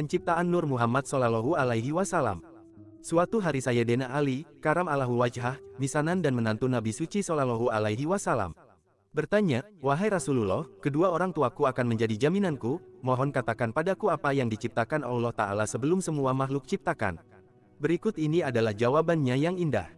Penciptaan Nur Muhammad Sallallahu Alaihi Wasallam. Suatu hari Sayyidina Ali, karam Allahu wajhah, misanan dan menantu Nabi Suci Sallallahu Alaihi Wasallam. Bertanya, wahai Rasulullah, kedua orang tuaku akan menjadi jaminanku, mohon katakan padaku apa yang diciptakan Allah Ta'ala sebelum semua makhluk ciptakan. Berikut ini adalah jawabannya yang indah.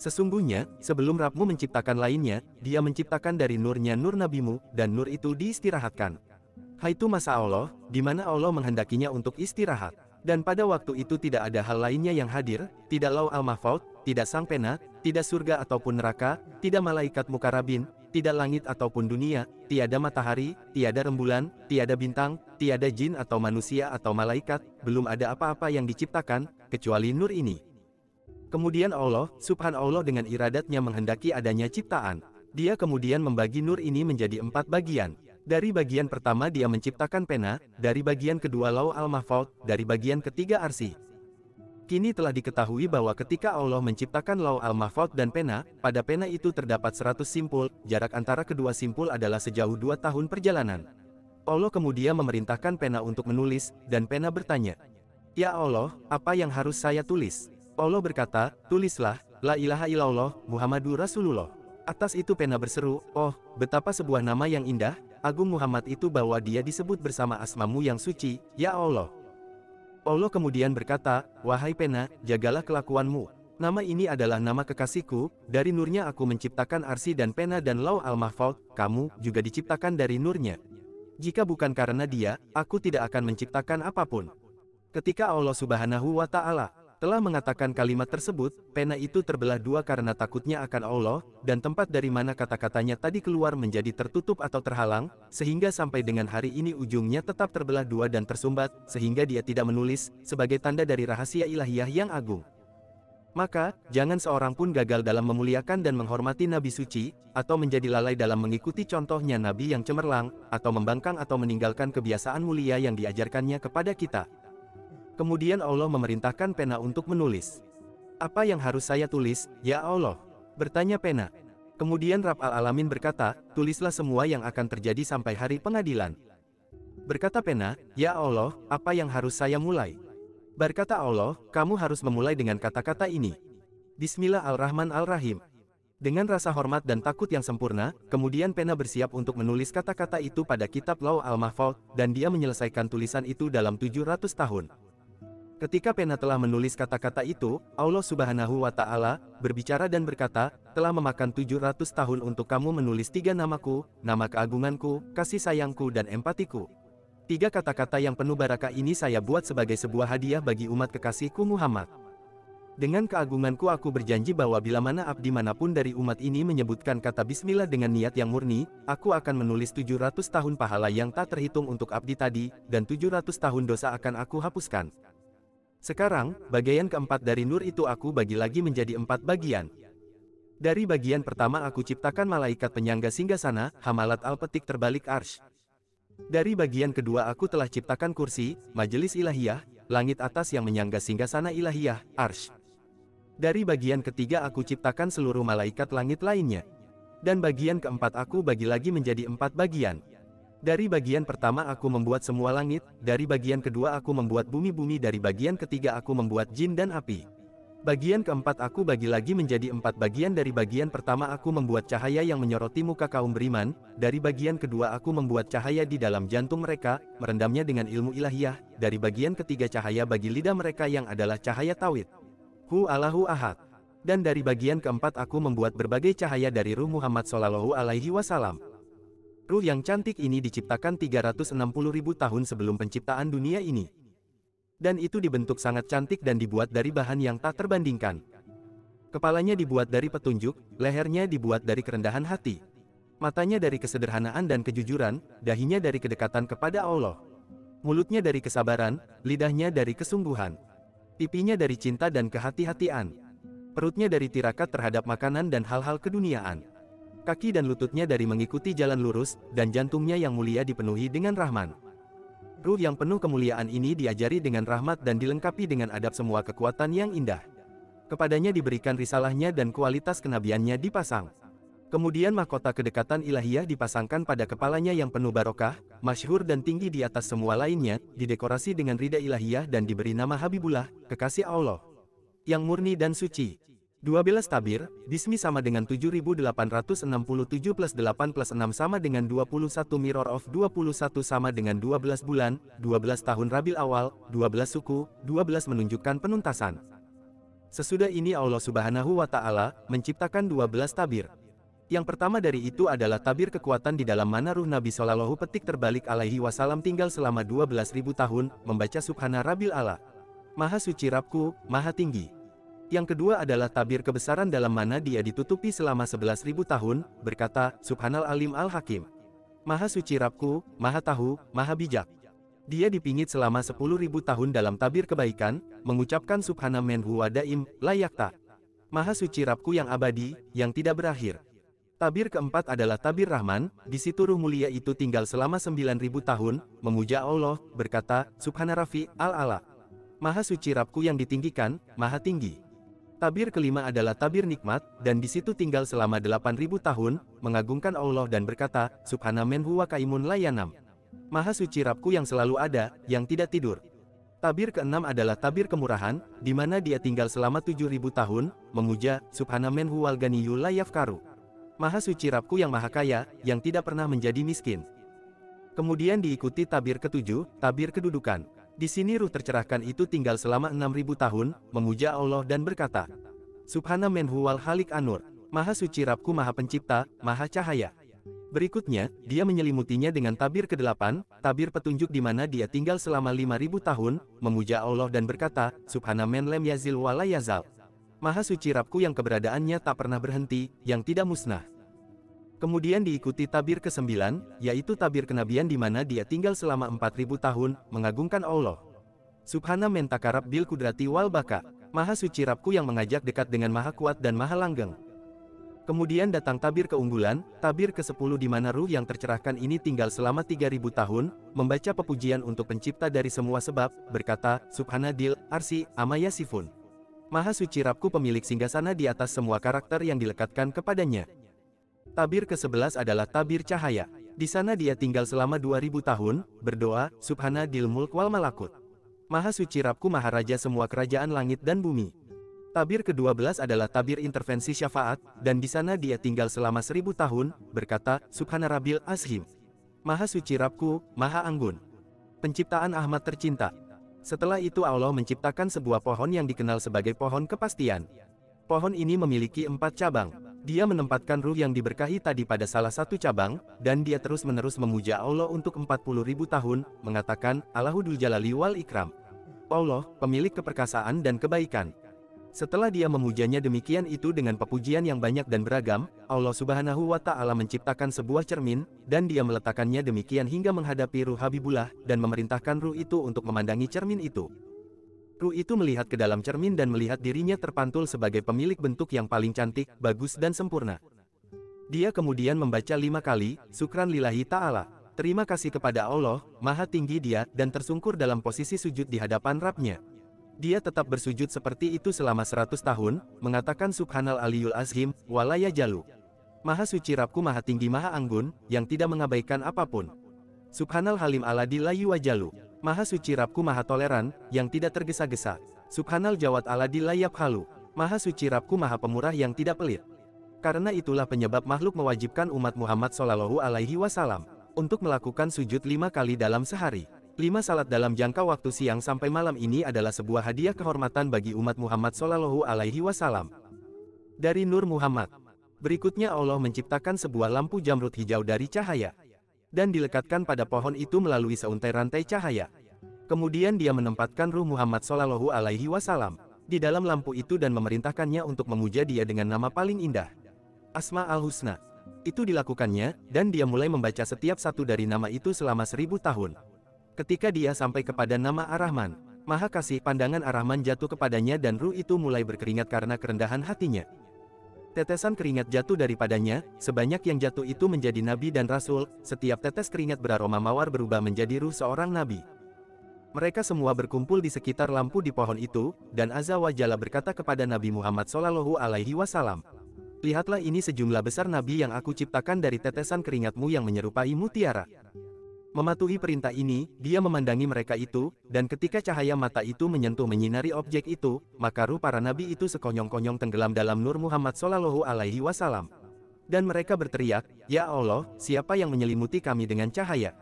Sesungguhnya, sebelum Rabmu menciptakan lainnya, dia menciptakan dari nurnya nur nabimu, dan nur itu diistirahatkan. Haitu masa Allah, di mana Allah menghendakinya untuk istirahat. Dan pada waktu itu tidak ada hal lainnya yang hadir, tidak lau al-mahfaud, tidak sang pena, tidak surga ataupun neraka, tidak malaikat mukarabin, tidak langit ataupun dunia, tiada matahari, tiada rembulan, tiada bintang, tiada jin atau manusia atau malaikat, belum ada apa-apa yang diciptakan, kecuali nur ini. Kemudian Allah, subhanallah dengan iradatnya menghendaki adanya ciptaan. Dia kemudian membagi nur ini menjadi empat bagian. Dari bagian pertama dia menciptakan pena, dari bagian kedua lau al-mahfaud, dari bagian ketiga arsi. Kini telah diketahui bahwa ketika Allah menciptakan lau al-mahfaud dan pena, pada pena itu terdapat 100 simpul, jarak antara kedua simpul adalah sejauh dua tahun perjalanan. Allah kemudian memerintahkan pena untuk menulis, dan pena bertanya, Ya Allah, apa yang harus saya tulis? Allah berkata, tulislah, La ilaha illallah, Muhammadur Rasulullah. Atas itu pena berseru, oh, betapa sebuah nama yang indah, Agung Muhammad itu bahwa dia disebut bersama asmamu yang suci, ya Allah. Allah kemudian berkata, Wahai pena, jagalah kelakuanmu. Nama ini adalah nama kekasihku, dari nurnya aku menciptakan arsi dan pena dan lau al-mahfud, kamu juga diciptakan dari nurnya. Jika bukan karena dia, aku tidak akan menciptakan apa pun. Ketika Allah subhanahu wa ta'ala telah mengatakan kalimat tersebut, pena itu terbelah dua karena takutnya akan Allah, dan tempat dari mana kata-katanya tadi keluar menjadi tertutup atau terhalang, sehingga sampai dengan hari ini ujungnya tetap terbelah dua dan tersumbat, sehingga dia tidak menulis, sebagai tanda dari rahasia ilahiyah yang agung. Maka, jangan seorang pun gagal dalam memuliakan dan menghormati Nabi Suci, atau menjadi lalai dalam mengikuti contohnya Nabi yang cemerlang, atau membangkang atau meninggalkan kebiasaan mulia yang diajarkannya kepada kita. Kemudian Allah memerintahkan pena untuk menulis. Apa yang harus saya tulis, ya Allah? Bertanya pena. Kemudian Rab al-Alamin berkata, tulislah semua yang akan terjadi sampai hari pengadilan. Berkata pena, ya Allah, apa yang harus saya mulai? Berkata Allah, kamu harus memulai dengan kata-kata ini. Bismillah al-Rahman al-Rahim. Dengan rasa hormat dan takut yang sempurna, kemudian pena bersiap untuk menulis kata-kata itu pada kitab Law al-Mahfud, dan dia menyelesaikan tulisan itu dalam 700 tahun. Ketika pena telah menulis kata-kata itu, Allah subhanahu wa ta'ala, berbicara dan berkata, telah memakan 700 tahun untuk kamu menulis tiga namaku, nama keagunganku, kasih sayangku dan empatiku. Tiga kata-kata yang penuh barakah ini saya buat sebagai sebuah hadiah bagi umat kekasihku Muhammad. Dengan keagunganku aku berjanji bahwa bila mana abdi mana pun dari umat ini menyebutkan kata bismillah dengan niat yang murni, aku akan menulis 700 tahun pahala yang tak terhitung untuk abdi tadi, dan 700 tahun dosa akan aku hapuskan. Sekarang, bagian keempat dari nur itu aku bagi lagi menjadi empat bagian. Dari bagian pertama aku ciptakan malaikat penyangga sana, hamalat al-petik terbalik arsh. Dari bagian kedua aku telah ciptakan kursi, majelis ilahiyah, langit atas yang menyangga sana ilahiyah, arsh. Dari bagian ketiga aku ciptakan seluruh malaikat langit lainnya. Dan bagian keempat aku bagi lagi menjadi empat bagian. Dari bagian pertama aku membuat semua langit, dari bagian kedua aku membuat bumi-bumi dari bagian ketiga aku membuat jin dan api. Bagian keempat aku bagi lagi menjadi empat bagian dari bagian pertama aku membuat cahaya yang menyoroti muka kaum beriman, dari bagian kedua aku membuat cahaya di dalam jantung mereka, merendamnya dengan ilmu ilahiyah, dari bagian ketiga cahaya bagi lidah mereka yang adalah cahaya tawid. Hu Allahu Ahad. Dan dari bagian keempat aku membuat berbagai cahaya dari ruh Muhammad Sallallahu Alaihi Wasallam. Ruh yang cantik ini diciptakan 360 ribu tahun sebelum penciptaan dunia ini. Dan itu dibentuk sangat cantik dan dibuat dari bahan yang tak terbandingkan. Kepalanya dibuat dari petunjuk, lehernya dibuat dari kerendahan hati. Matanya dari kesederhanaan dan kejujuran, dahinya dari kedekatan kepada Allah. Mulutnya dari kesabaran, lidahnya dari kesungguhan. Pipinya dari cinta dan kehati-hatian. Perutnya dari tirakat terhadap makanan dan hal-hal keduniaan. Kaki dan lututnya dari mengikuti jalan lurus, dan jantungnya yang mulia dipenuhi dengan rahman. Ruh yang penuh kemuliaan ini diajari dengan rahmat dan dilengkapi dengan adab semua kekuatan yang indah. Kepadanya diberikan risalahnya dan kualitas kenabiannya dipasang. Kemudian mahkota kedekatan ilahiyah dipasangkan pada kepalanya yang penuh barokah, masyhur dan tinggi di atas semua lainnya, didekorasi dengan rida ilahiyah dan diberi nama Habibullah, kekasih Allah. Yang murni dan suci. 12 tabir, Bismi sama dengan 7867 plus 8 plus 6 sama dengan 21 Mirror of 21 sama dengan 12 bulan, 12 tahun Rabil awal, 12 suku, 12 menunjukkan penuntasan. Sesudah ini Allah subhanahu wa ta'ala, menciptakan 12 tabir. Yang pertama dari itu adalah tabir kekuatan di dalam mana ruh Nabi Shallallahu petik terbalik alaihi wasallam tinggal selama 12.000 tahun, membaca Subhana Rabil Allah. Maha suci Rabku, Maha tinggi. Yang kedua adalah tabir kebesaran dalam mana dia ditutupi selama 11.000 tahun, berkata, Subhanal Alim Al-Hakim. Maha suci Rabku, Maha tahu, Maha bijak. Dia dipingit selama 10.000 tahun dalam tabir kebaikan, mengucapkan Subhana men huwa daim, layak. Maha suci Rabku yang abadi, yang tidak berakhir. Tabir keempat adalah tabir Rahman, di situ ruh mulia itu tinggal selama 9000 tahun, memuja Allah, berkata, Subhana Rafi, Al-Ala. Maha suci Rabku yang ditinggikan, maha tinggi. Tabir kelima adalah tabir nikmat, dan di situ tinggal selama 8000 tahun, mengagungkan Allah dan berkata, Subhana men huwa kaimun layanam. Maha suci Rabku yang selalu ada, yang tidak tidur. Tabir keenam adalah tabir kemurahan, di mana dia tinggal selama 7000 tahun, memuja, Subhana men huwal ganiyul layafkaru. Maha suci Rabku yang maha kaya, yang tidak pernah menjadi miskin. Kemudian diikuti tabir ketujuh, tabir kedudukan. Di sini ruh tercerahkan itu tinggal selama 6000 tahun, memuja Allah dan berkata, Subhana men huwal halik anur, maha suci Rabku maha pencipta, maha cahaya. Berikutnya, dia menyelimutinya dengan tabir kedelapan, tabir petunjuk di mana dia tinggal selama 5000 tahun, memuja Allah dan berkata, Subhana men lem yazil wala yazal. Maha suci Rabku yang keberadaannya tak pernah berhenti, yang tidak musnah. Kemudian diikuti tabir ke-9, yaitu tabir kenabian di mana dia tinggal selama 4000 tahun, mengagungkan Allah. Subhana mentakarab bil kudrati wal baka, maha suci Rabku yang mengajak dekat dengan maha kuat dan maha langgeng. Kemudian datang tabir keunggulan, tabir ke-10 di mana ruh yang tercerahkan ini tinggal selama 3000 tahun, membaca pepujian untuk pencipta dari semua sebab, berkata, Subhanadil, Arsi, Amaya Sifun. Maha suci Rabku pemilik singgasana di atas semua karakter yang dilekatkan kepadanya. Tabir ke-11 adalah tabir cahaya. Di sana dia tinggal selama 2000 tahun, berdoa, Subhana dil mulk wal malakut. Maha suci Rabku Maharaja semua kerajaan langit dan bumi. Tabir ke-12 adalah tabir intervensi syafaat, dan di sana dia tinggal selama 1000 tahun, berkata, Subhana Rabil Ashim. Maha suci Rabku, Maha Anggun. Penciptaan Ahmad tercinta. Setelah itu Allah menciptakan sebuah pohon yang dikenal sebagai pohon kepastian. Pohon ini memiliki empat cabang. Dia menempatkan ruh yang diberkahi tadi pada salah satu cabang, dan dia terus-menerus memuja Allah untuk 40 ribu tahun, mengatakan, Allahudul Jalali wal Ikram. Allah, pemilik keperkasaan dan kebaikan. Setelah dia memujanya demikian itu dengan pepujian yang banyak dan beragam, Allah subhanahu wa ta'ala menciptakan sebuah cermin, dan dia meletakkannya demikian hingga menghadapi ruh Habibullah, dan memerintahkan ruh itu untuk memandangi cermin itu. Ru itu melihat ke dalam cermin dan melihat dirinya terpantul sebagai pemilik bentuk yang paling cantik, bagus dan sempurna. Dia kemudian membaca lima kali, Sukran lillahi ta'ala. Terima kasih kepada Allah, maha tinggi dia, dan tersungkur dalam posisi sujud di hadapan Rabnya. Dia tetap bersujud seperti itu selama seratus tahun, mengatakan Subhanal Aliyul Azhim, walaya jalu. Maha suci Rabku maha tinggi maha anggun, yang tidak mengabaikan apa pun. Subhanal Halim Aladi layu wajalu. Maha suci Rabku maha toleran, yang tidak tergesa-gesa. Subhanal Jawat Aladi layap halu. Maha suci Rabku maha pemurah yang tidak pelit. Karena itulah penyebab makhluk mewajibkan umat Muhammad Shallallahu Alaihi Wasallam untuk melakukan sujud lima kali dalam sehari. Lima salat dalam jangka waktu siang sampai malam ini adalah sebuah hadiah kehormatan bagi umat Muhammad Shallallahu Alaihi Wasallam. Dari Nur Muhammad. Berikutnya Allah menciptakan sebuah lampu jamrut hijau dari cahaya dan dilekatkan pada pohon itu melalui seuntai rantai cahaya. Kemudian dia menempatkan ruh Muhammad Shallallahu Alaihi Wasallam di dalam lampu itu dan memerintahkannya untuk memuja dia dengan nama paling indah, Asma al-Husna. Itu dilakukannya, dan dia mulai membaca setiap satu dari nama itu selama seribu tahun. Ketika dia sampai kepada nama Ar-Rahman, Maha Kasih pandangan Ar-Rahman jatuh kepadanya dan ruh itu mulai berkeringat karena kerendahan hatinya. Tetesan keringat jatuh daripadanya, sebanyak yang jatuh itu menjadi nabi dan rasul, setiap tetes keringat beraroma mawar berubah menjadi ruh seorang nabi. Mereka semua berkumpul di sekitar lampu di pohon itu, dan Azza wa Jalla berkata kepada Nabi Muhammad Sallallahu Alaihi Wasallam, Lihatlah ini sejumlah besar nabi yang aku ciptakan dari tetesan keringatmu yang menyerupai mutiara. Mematuhi perintah ini, dia memandangi mereka itu, dan ketika cahaya mata itu menyentuh menyinari objek itu, maka ruh para nabi itu sekonyong-konyong tenggelam dalam nur Muhammad Sallallahu Alaihi Wasallam. Dan mereka berteriak, Ya Allah, siapa yang menyelimuti kami dengan cahaya?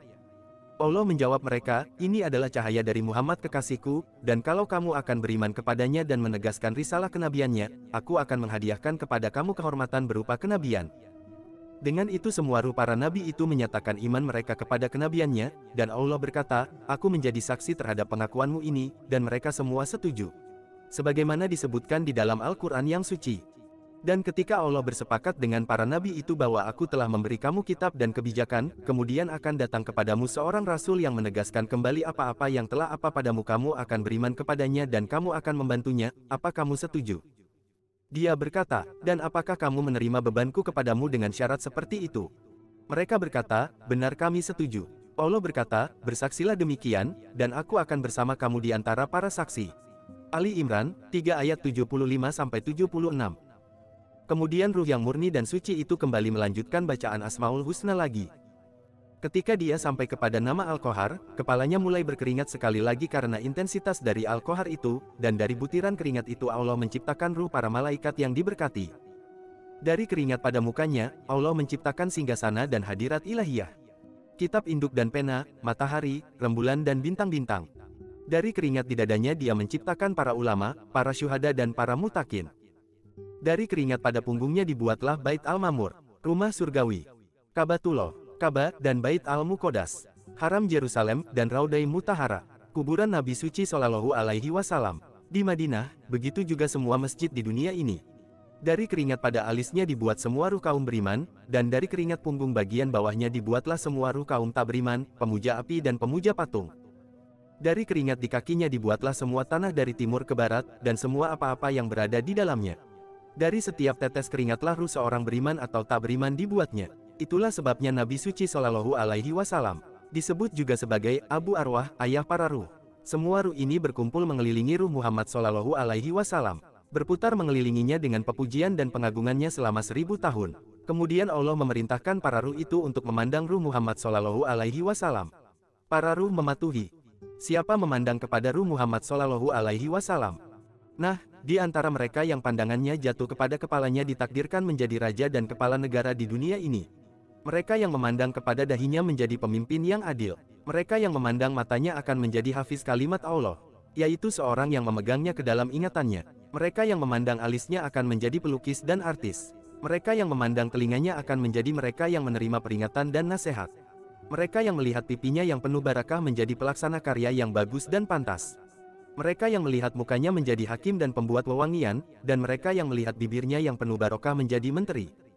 Allah menjawab mereka, ini adalah cahaya dari Muhammad kekasihku, dan kalau kamu akan beriman kepadanya dan menegaskan risalah kenabiannya, aku akan menghadiahkan kepada kamu kehormatan berupa kenabian. Dengan itu semua ruh para nabi itu menyatakan iman mereka kepada kenabiannya, dan Allah berkata, Aku menjadi saksi terhadap pengakuanmu ini, dan mereka semua setuju. Sebagaimana disebutkan di dalam Al-Quran yang suci. Dan ketika Allah bersepakat dengan para nabi itu bahwa aku telah memberi kamu kitab dan kebijakan, kemudian akan datang kepadamu seorang rasul yang menegaskan kembali apa-apa yang telah apa padamu kamu akan beriman kepadanya dan kamu akan membantunya, apa kamu setuju? Dia berkata, dan apakah kamu menerima bebanku kepadamu dengan syarat seperti itu? Mereka berkata, benar kami setuju. Allah berkata, bersaksilah demikian, dan aku akan bersama kamu di antara para saksi. Ali Imran, 3 ayat 75-76 Kemudian ruh yang murni dan suci itu kembali melanjutkan bacaan Asmaul Husna lagi. Ketika dia sampai kepada nama Al-Kohar, kepalanya mulai berkeringat sekali lagi karena intensitas dari Al-Kohar itu, dan dari butiran keringat itu Allah menciptakan ruh para malaikat yang diberkati. Dari keringat pada mukanya, Allah menciptakan singgasana dan hadirat ilahiyah. Kitab induk dan pena, matahari, rembulan dan bintang-bintang. Dari keringat di dadanya dia menciptakan para ulama, para syuhada dan para mutakin. Dari keringat pada punggungnya dibuatlah Bait Al-Mamur, rumah surgawi. Kabatullah. Ka'bah dan Bait Al-Muqaddas, Haram Yerusalem dan Raudai Mutahara, kuburan Nabi suci Shallallahu alaihi wasallam. Di Madinah, begitu juga semua masjid di dunia ini. Dari keringat pada alisnya dibuat semua ruh kaum beriman, dan dari keringat punggung bagian bawahnya dibuatlah semua ruh kaum tak beriman, pemuja api dan pemuja patung. Dari keringat di kakinya dibuatlah semua tanah dari timur ke barat, dan semua apa-apa yang berada di dalamnya. Dari setiap tetes keringatlah ruh seorang beriman atau tak beriman dibuatnya. Itulah sebabnya Nabi Suci Shallallahu Alaihi Wasallam disebut juga sebagai Abu Arwah, ayah para ruh. Semua ruh ini berkumpul mengelilingi ruh Muhammad Shallallahu Alaihi Wasallam, berputar mengelilinginya dengan pepujian dan pengagungannya selama seribu tahun. Kemudian Allah memerintahkan para ruh itu untuk memandang ruh Muhammad Shallallahu Alaihi Wasallam. Para ruh mematuhi. Siapa memandang kepada ruh Muhammad Shallallahu Alaihi Wasallam? Nah, di antara mereka yang pandangannya jatuh kepada kepalanya ditakdirkan menjadi raja dan kepala negara di dunia ini. Mereka yang memandang kepada dahinya menjadi pemimpin yang adil. Mereka yang memandang matanya akan menjadi hafiz kalimat Allah, yaitu seorang yang memegangnya ke dalam ingatannya. Mereka yang memandang alisnya akan menjadi pelukis dan artis. Mereka yang memandang telinganya akan menjadi mereka yang menerima peringatan dan nasihat. Mereka yang melihat pipinya yang penuh barakah menjadi pelaksana karya yang bagus dan pantas. Mereka yang melihat mukanya menjadi hakim dan pembuat wewangian, dan mereka yang melihat bibirnya yang penuh barokah menjadi menteri.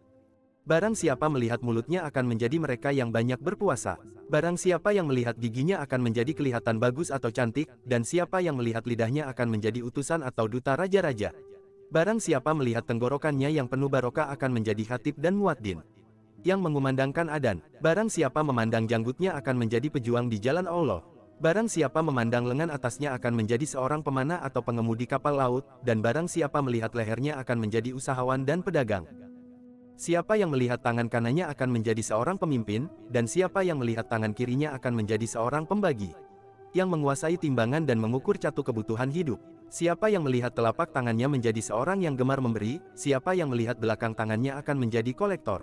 Barang siapa melihat mulutnya akan menjadi mereka yang banyak berpuasa. Barang siapa yang melihat giginya akan menjadi kelihatan bagus atau cantik, dan siapa yang melihat lidahnya akan menjadi utusan atau duta raja-raja. Barang siapa melihat tenggorokannya yang penuh barokah akan menjadi hatib dan muaddin. Yang mengumandangkan adan, barang siapa memandang janggutnya akan menjadi pejuang di jalan Allah. Barang siapa memandang lengan atasnya akan menjadi seorang pemanah atau pengemudi kapal laut, dan barang siapa melihat lehernya akan menjadi usahawan dan pedagang. Siapa yang melihat tangan kanannya akan menjadi seorang pemimpin, dan siapa yang melihat tangan kirinya akan menjadi seorang pembagi. Yang menguasai timbangan dan mengukur catu kebutuhan hidup. Siapa yang melihat telapak tangannya menjadi seorang yang gemar memberi, siapa yang melihat belakang tangannya akan menjadi kolektor.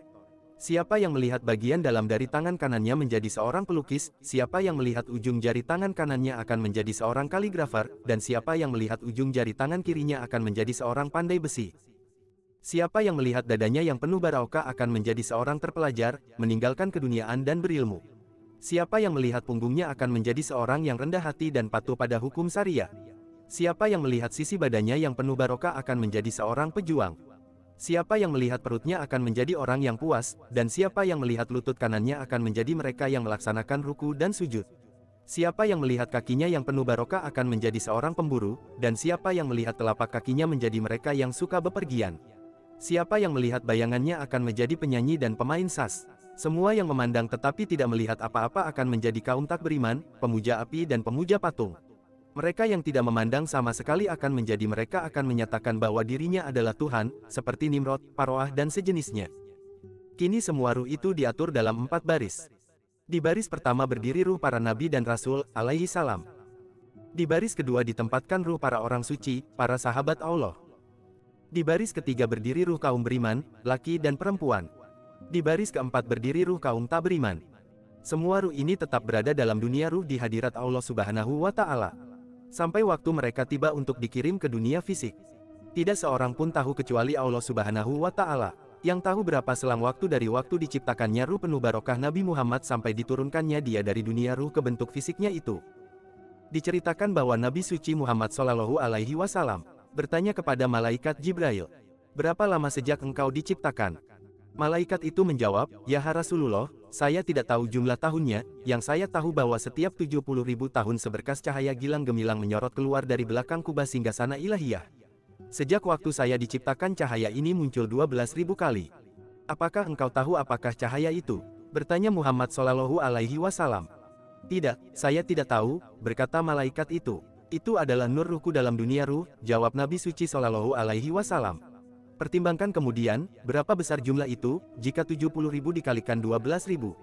Siapa yang melihat bagian dalam dari tangan kanannya menjadi seorang pelukis, siapa yang melihat ujung jari tangan kanannya akan menjadi seorang kaligrafer, dan siapa yang melihat ujung jari tangan kirinya akan menjadi seorang pandai besi. Siapa yang melihat dadanya yang penuh barokah akan menjadi seorang terpelajar, meninggalkan keduniaan dan berilmu. Siapa yang melihat punggungnya akan menjadi seorang yang rendah hati dan patuh pada hukum syariah. Siapa yang melihat sisi badannya yang penuh barokah akan menjadi seorang pejuang. Siapa yang melihat perutnya akan menjadi orang yang puas, dan siapa yang melihat lutut kanannya akan menjadi mereka yang melaksanakan ruku dan sujud. Siapa yang melihat kakinya yang penuh barokah akan menjadi seorang pemburu, dan siapa yang melihat telapak kakinya menjadi mereka yang suka bepergian. Siapa yang melihat bayangannya akan menjadi penyanyi dan pemain sas. Semua yang memandang tetapi tidak melihat apa-apa akan menjadi kaum tak beriman, pemuja api dan pemuja patung. Mereka yang tidak memandang sama sekali akan menjadi mereka akan menyatakan bahwa dirinya adalah Tuhan, seperti Nimrod, Paroah dan sejenisnya. Kini semua ruh itu diatur dalam empat baris. Di baris pertama berdiri ruh para nabi dan rasul, alaihi salam. Di baris kedua ditempatkan ruh para orang suci, para sahabat Allah. Di baris ketiga berdiri ruh kaum beriman, laki dan perempuan. Di baris keempat berdiri ruh kaum tak beriman. Semua ruh ini tetap berada dalam dunia ruh di hadirat Allah Subhanahu wa Ta'ala sampai waktu mereka tiba untuk dikirim ke dunia fisik. Tidak seorang pun tahu kecuali Allah Subhanahu wa Ta'ala, yang tahu berapa selang waktu dari waktu diciptakannya ruh penuh barokah Nabi Muhammad sampai diturunkannya dia dari dunia ruh ke bentuk fisiknya itu. Diceritakan bahwa Nabi suci Muhammad Shallallahu Alaihi Wasallam bertanya kepada malaikat Jibril, berapa lama sejak engkau diciptakan? Malaikat itu menjawab, Ya Rasulullah, saya tidak tahu jumlah tahunnya, yang saya tahu bahwa setiap 70 ribu tahun seberkas cahaya gilang gemilang menyorot keluar dari belakang kubah sana ilahiyah. Sejak waktu saya diciptakan cahaya ini muncul 12 ribu kali. Apakah engkau tahu apakah cahaya itu? Bertanya Muhammad Shallallahu Alaihi Wasallam. Tidak, saya tidak tahu, berkata malaikat itu. Itu adalah nur ruhku dalam dunia ruh, jawab Nabi Suci Shallallahu Alaihi Wasallam. Pertimbangkan kemudian, berapa besar jumlah itu, jika 70 ribu dikalikan 12 ribu.